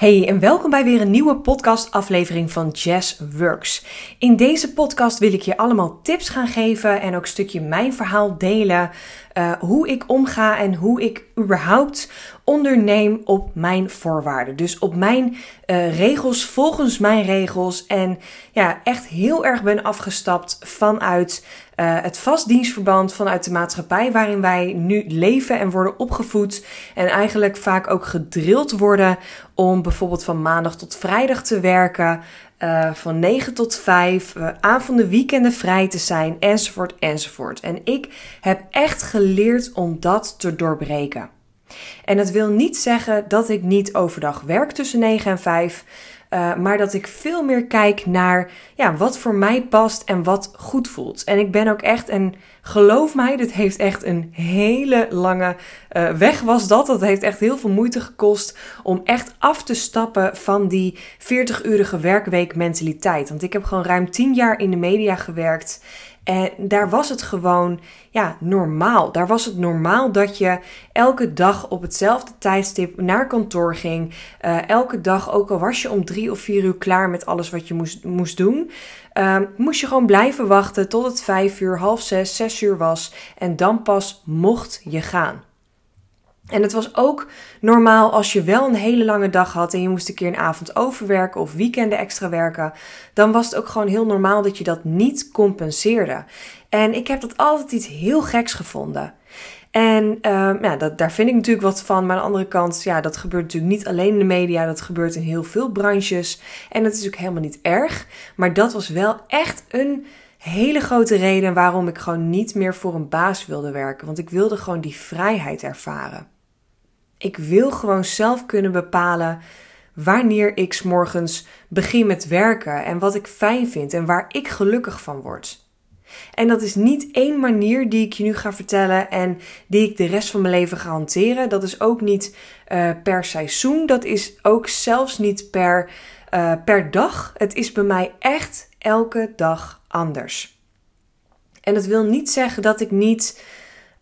Hey en welkom bij weer een nieuwe podcastaflevering van Jazz Works. In deze podcast wil ik je allemaal tips gaan geven en ook een stukje mijn verhaal delen. Uh, hoe ik omga en hoe ik überhaupt onderneem op mijn voorwaarden. Dus op mijn uh, regels, volgens mijn regels. En ja, echt heel erg ben afgestapt vanuit uh, het vastdienstverband, vanuit de maatschappij waarin wij nu leven en worden opgevoed. En eigenlijk vaak ook gedrild worden om bijvoorbeeld van maandag tot vrijdag te werken. Uh, van 9 tot 5, uh, avonden, weekenden vrij te zijn, enzovoort, enzovoort. En ik heb echt geleerd om dat te doorbreken. En dat wil niet zeggen dat ik niet overdag werk tussen 9 en 5. Uh, maar dat ik veel meer kijk naar ja, wat voor mij past en wat goed voelt. En ik ben ook echt, en geloof mij, dit heeft echt een hele lange uh, weg was dat. Dat heeft echt heel veel moeite gekost om echt af te stappen van die 40-urige werkweek mentaliteit. Want ik heb gewoon ruim 10 jaar in de media gewerkt. En daar was het gewoon ja, normaal. Daar was het normaal dat je elke dag op hetzelfde tijdstip naar kantoor ging. Uh, elke dag, ook al was je om drie of vier uur klaar met alles wat je moest, moest doen, uh, moest je gewoon blijven wachten tot het vijf uur, half zes, zes uur was. En dan pas mocht je gaan. En het was ook normaal als je wel een hele lange dag had en je moest een keer een avond overwerken of weekenden extra werken, dan was het ook gewoon heel normaal dat je dat niet compenseerde. En ik heb dat altijd iets heel geks gevonden. En uh, ja, dat, daar vind ik natuurlijk wat van. Maar aan de andere kant, ja, dat gebeurt natuurlijk niet alleen in de media. Dat gebeurt in heel veel branches. En dat is natuurlijk helemaal niet erg. Maar dat was wel echt een hele grote reden waarom ik gewoon niet meer voor een baas wilde werken. Want ik wilde gewoon die vrijheid ervaren. Ik wil gewoon zelf kunnen bepalen wanneer ik s morgens begin met werken en wat ik fijn vind en waar ik gelukkig van word. En dat is niet één manier die ik je nu ga vertellen en die ik de rest van mijn leven ga hanteren. Dat is ook niet uh, per seizoen. Dat is ook zelfs niet per, uh, per dag. Het is bij mij echt elke dag anders. En dat wil niet zeggen dat ik niet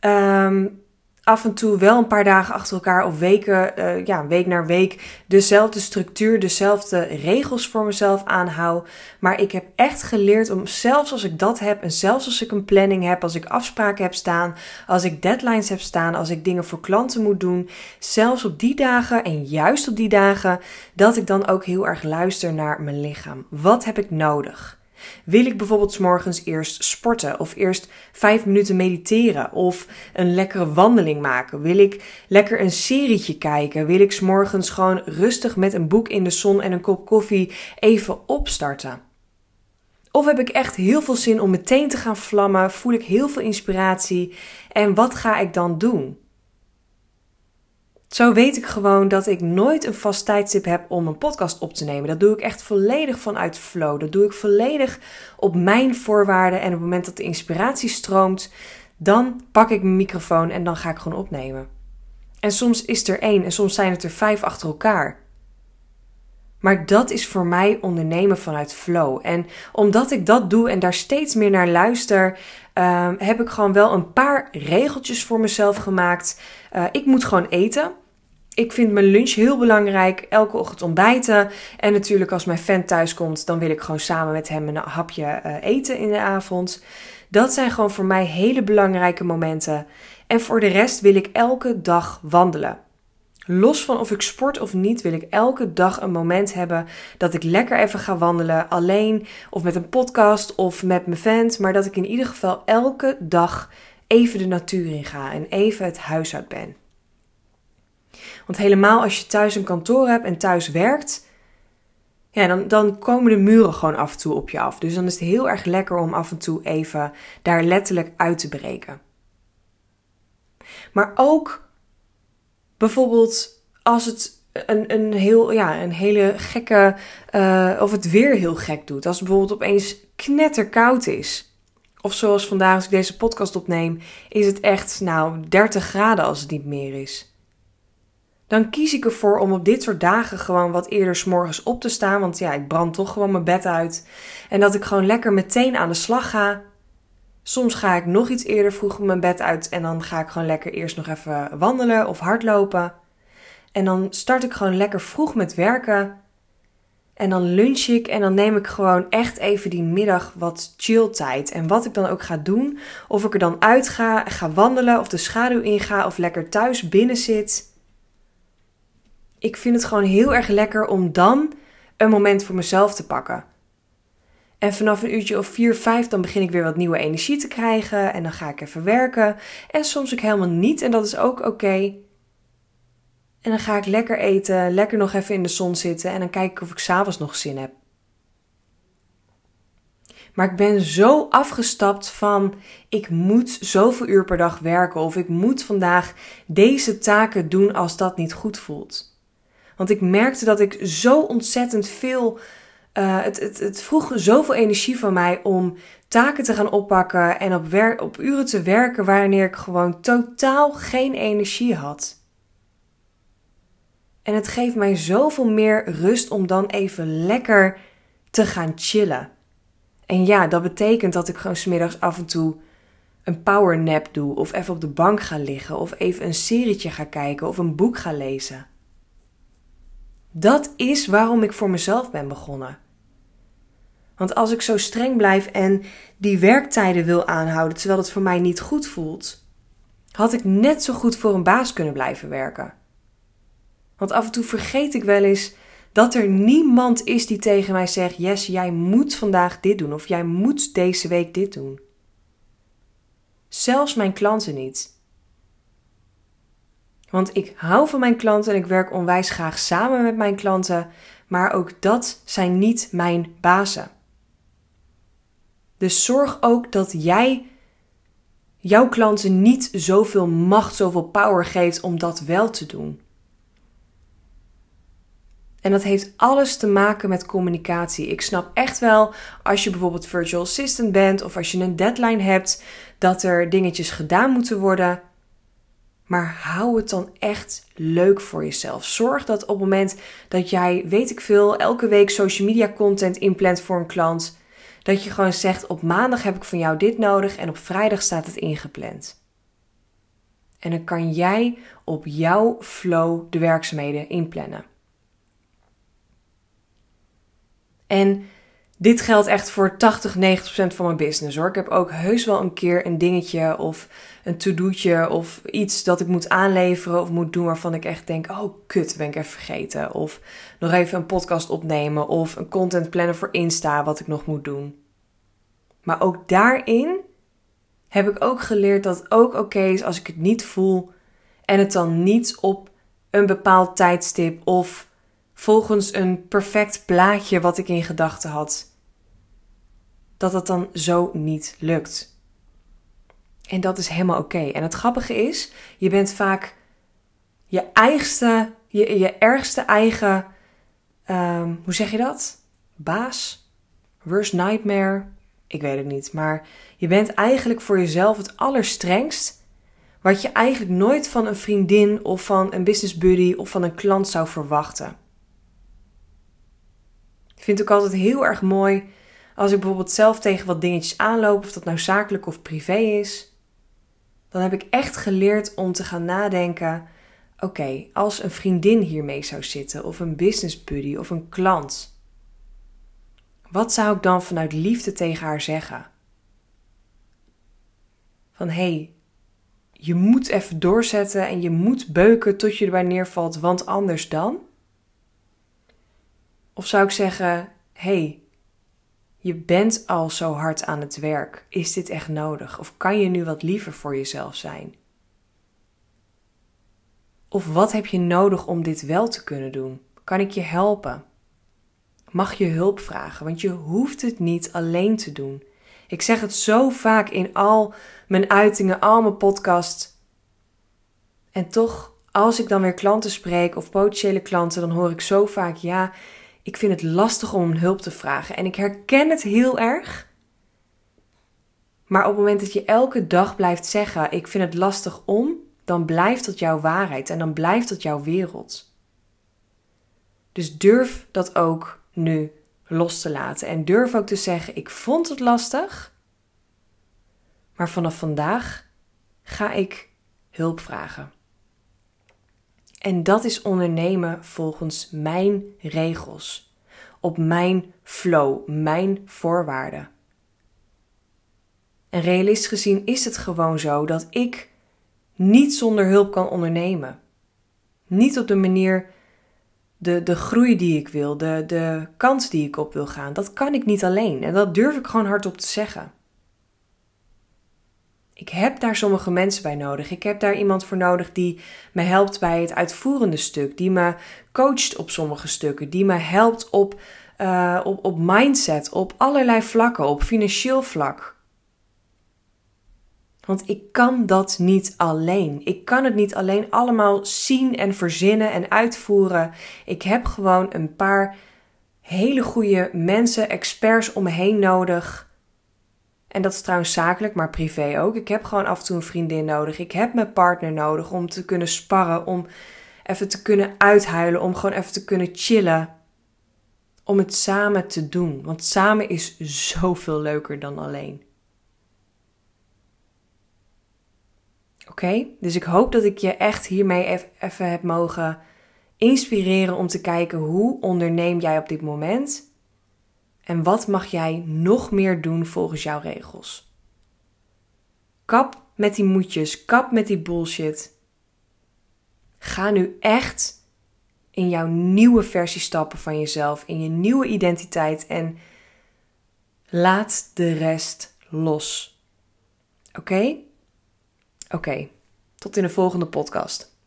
um, af en toe wel een paar dagen achter elkaar of weken, uh, ja, week naar week, dezelfde structuur, dezelfde regels voor mezelf aanhoud. Maar ik heb echt geleerd om, zelfs als ik dat heb en zelfs als ik een planning heb, als ik afspraken heb staan, als ik deadlines heb staan, als ik dingen voor klanten moet doen, zelfs op die dagen en juist op die dagen, dat ik dan ook heel erg luister naar mijn lichaam. Wat heb ik nodig? Wil ik bijvoorbeeld s morgens eerst sporten of eerst vijf minuten mediteren of een lekkere wandeling maken? Wil ik lekker een serietje kijken? Wil ik s morgens gewoon rustig met een boek in de zon en een kop koffie even opstarten? Of heb ik echt heel veel zin om meteen te gaan vlammen? Voel ik heel veel inspiratie? En wat ga ik dan doen? Zo weet ik gewoon dat ik nooit een vast tijdstip heb om een podcast op te nemen. Dat doe ik echt volledig vanuit flow. Dat doe ik volledig op mijn voorwaarden. En op het moment dat de inspiratie stroomt, dan pak ik mijn microfoon en dan ga ik gewoon opnemen. En soms is er één en soms zijn het er vijf achter elkaar. Maar dat is voor mij ondernemen vanuit flow. En omdat ik dat doe en daar steeds meer naar luister, uh, heb ik gewoon wel een paar regeltjes voor mezelf gemaakt. Uh, ik moet gewoon eten. Ik vind mijn lunch heel belangrijk. Elke ochtend ontbijten. En natuurlijk als mijn fan thuis komt, dan wil ik gewoon samen met hem een hapje uh, eten in de avond. Dat zijn gewoon voor mij hele belangrijke momenten. En voor de rest wil ik elke dag wandelen. Los van of ik sport of niet, wil ik elke dag een moment hebben dat ik lekker even ga wandelen. Alleen of met een podcast of met mijn vent. Maar dat ik in ieder geval elke dag even de natuur in ga en even het huis uit ben. Want helemaal als je thuis een kantoor hebt en thuis werkt, ja, dan, dan komen de muren gewoon af en toe op je af. Dus dan is het heel erg lekker om af en toe even daar letterlijk uit te breken. Maar ook bijvoorbeeld als het een, een, heel, ja, een hele gekke, uh, of het weer heel gek doet. Als het bijvoorbeeld opeens knetterkoud is. Of zoals vandaag als ik deze podcast opneem, is het echt nou 30 graden als het niet meer is dan kies ik ervoor om op dit soort dagen gewoon wat eerder s morgens op te staan. Want ja, ik brand toch gewoon mijn bed uit. En dat ik gewoon lekker meteen aan de slag ga. Soms ga ik nog iets eerder vroeg mijn bed uit en dan ga ik gewoon lekker eerst nog even wandelen of hardlopen. En dan start ik gewoon lekker vroeg met werken. En dan lunch ik en dan neem ik gewoon echt even die middag wat chill tijd. En wat ik dan ook ga doen, of ik er dan uit ga, ga wandelen of de schaduw inga of lekker thuis binnen zit. Ik vind het gewoon heel erg lekker om dan een moment voor mezelf te pakken. En vanaf een uurtje of vier, vijf, dan begin ik weer wat nieuwe energie te krijgen. En dan ga ik even werken. En soms ook helemaal niet. En dat is ook oké. En dan ga ik lekker eten, lekker nog even in de zon zitten. En dan kijk ik of ik s'avonds nog zin heb. Maar ik ben zo afgestapt van ik moet zoveel uur per dag werken. Of ik moet vandaag deze taken doen als dat niet goed voelt. Want ik merkte dat ik zo ontzettend veel uh, het, het, het, vroeg zoveel energie van mij om taken te gaan oppakken en op, op uren te werken wanneer ik gewoon totaal geen energie had. En het geeft mij zoveel meer rust om dan even lekker te gaan chillen. En ja, dat betekent dat ik gewoon smiddags af en toe een power nap doe, of even op de bank ga liggen, of even een serietje ga kijken, of een boek ga lezen. Dat is waarom ik voor mezelf ben begonnen. Want als ik zo streng blijf en die werktijden wil aanhouden terwijl het voor mij niet goed voelt, had ik net zo goed voor een baas kunnen blijven werken. Want af en toe vergeet ik wel eens dat er niemand is die tegen mij zegt: Yes, jij moet vandaag dit doen of jij moet deze week dit doen. Zelfs mijn klanten niet. Want ik hou van mijn klanten en ik werk onwijs graag samen met mijn klanten, maar ook dat zijn niet mijn bazen. Dus zorg ook dat jij jouw klanten niet zoveel macht, zoveel power geeft om dat wel te doen. En dat heeft alles te maken met communicatie. Ik snap echt wel als je bijvoorbeeld virtual assistant bent of als je een deadline hebt dat er dingetjes gedaan moeten worden. Maar hou het dan echt leuk voor jezelf. Zorg dat op het moment dat jij, weet ik veel, elke week social media content inplant voor een klant, dat je gewoon zegt: op maandag heb ik van jou dit nodig en op vrijdag staat het ingepland. En dan kan jij op jouw flow de werkzaamheden inplannen. En dit geldt echt voor 80, 90% van mijn business hoor. Ik heb ook heus wel een keer een dingetje of een to-do'tje of iets dat ik moet aanleveren of moet doen waarvan ik echt denk: oh kut, ben ik even vergeten. Of nog even een podcast opnemen of een content plannen voor Insta wat ik nog moet doen. Maar ook daarin heb ik ook geleerd dat het ook oké is als ik het niet voel en het dan niet op een bepaald tijdstip of volgens een perfect plaatje wat ik in gedachten had, dat het dan zo niet lukt. En dat is helemaal oké. En het grappige is, je bent vaak je eigenste, je, je ergste eigen, um, hoe zeg je dat? Baas? Worst nightmare? Ik weet het niet. Maar je bent eigenlijk voor jezelf het allerstrengst. Wat je eigenlijk nooit van een vriendin of van een business buddy of van een klant zou verwachten. Ik vind het ook altijd heel erg mooi als ik bijvoorbeeld zelf tegen wat dingetjes aanloop, of dat nou zakelijk of privé is. Dan heb ik echt geleerd om te gaan nadenken: oké, als een vriendin hiermee zou zitten, of een business buddy of een klant, wat zou ik dan vanuit liefde tegen haar zeggen? Van hé, hey, je moet even doorzetten en je moet beuken tot je erbij neervalt, want anders dan? Of zou ik zeggen: hey, je bent al zo hard aan het werk. Is dit echt nodig? Of kan je nu wat liever voor jezelf zijn? Of wat heb je nodig om dit wel te kunnen doen? Kan ik je helpen? Mag je hulp vragen? Want je hoeft het niet alleen te doen. Ik zeg het zo vaak in al mijn uitingen, al mijn podcasts. En toch, als ik dan weer klanten spreek of potentiële klanten, dan hoor ik zo vaak: ja, ik vind het lastig om hulp te vragen. En ik herken het heel erg. Maar op het moment dat je elke dag blijft zeggen: Ik vind het lastig om, dan blijft dat jouw waarheid en dan blijft dat jouw wereld. Dus durf dat ook nu los te laten. En durf ook te zeggen: Ik vond het lastig. Maar vanaf vandaag ga ik hulp vragen. En dat is ondernemen volgens mijn regels, op mijn flow, mijn voorwaarden. En realistisch gezien is het gewoon zo dat ik niet zonder hulp kan ondernemen. Niet op de manier, de, de groei die ik wil, de, de kans die ik op wil gaan. Dat kan ik niet alleen. En dat durf ik gewoon hardop te zeggen. Ik heb daar sommige mensen bij nodig. Ik heb daar iemand voor nodig die me helpt bij het uitvoerende stuk, die me coacht op sommige stukken, die me helpt op, uh, op, op mindset, op allerlei vlakken, op financieel vlak. Want ik kan dat niet alleen. Ik kan het niet alleen allemaal zien en verzinnen en uitvoeren. Ik heb gewoon een paar hele goede mensen, experts om me heen nodig. En dat is trouwens zakelijk, maar privé ook. Ik heb gewoon af en toe een vriendin nodig. Ik heb mijn partner nodig om te kunnen sparren, om even te kunnen uithuilen, om gewoon even te kunnen chillen. Om het samen te doen. Want samen is zoveel leuker dan alleen. Oké, dus ik hoop dat ik je echt hiermee even heb mogen inspireren om te kijken hoe onderneem jij op dit moment en wat mag jij nog meer doen volgens jouw regels. Kap met die moedjes, kap met die bullshit. Ga nu echt in jouw nieuwe versie stappen van jezelf, in je nieuwe identiteit en laat de rest los. Oké? Oké, tot in de volgende podcast.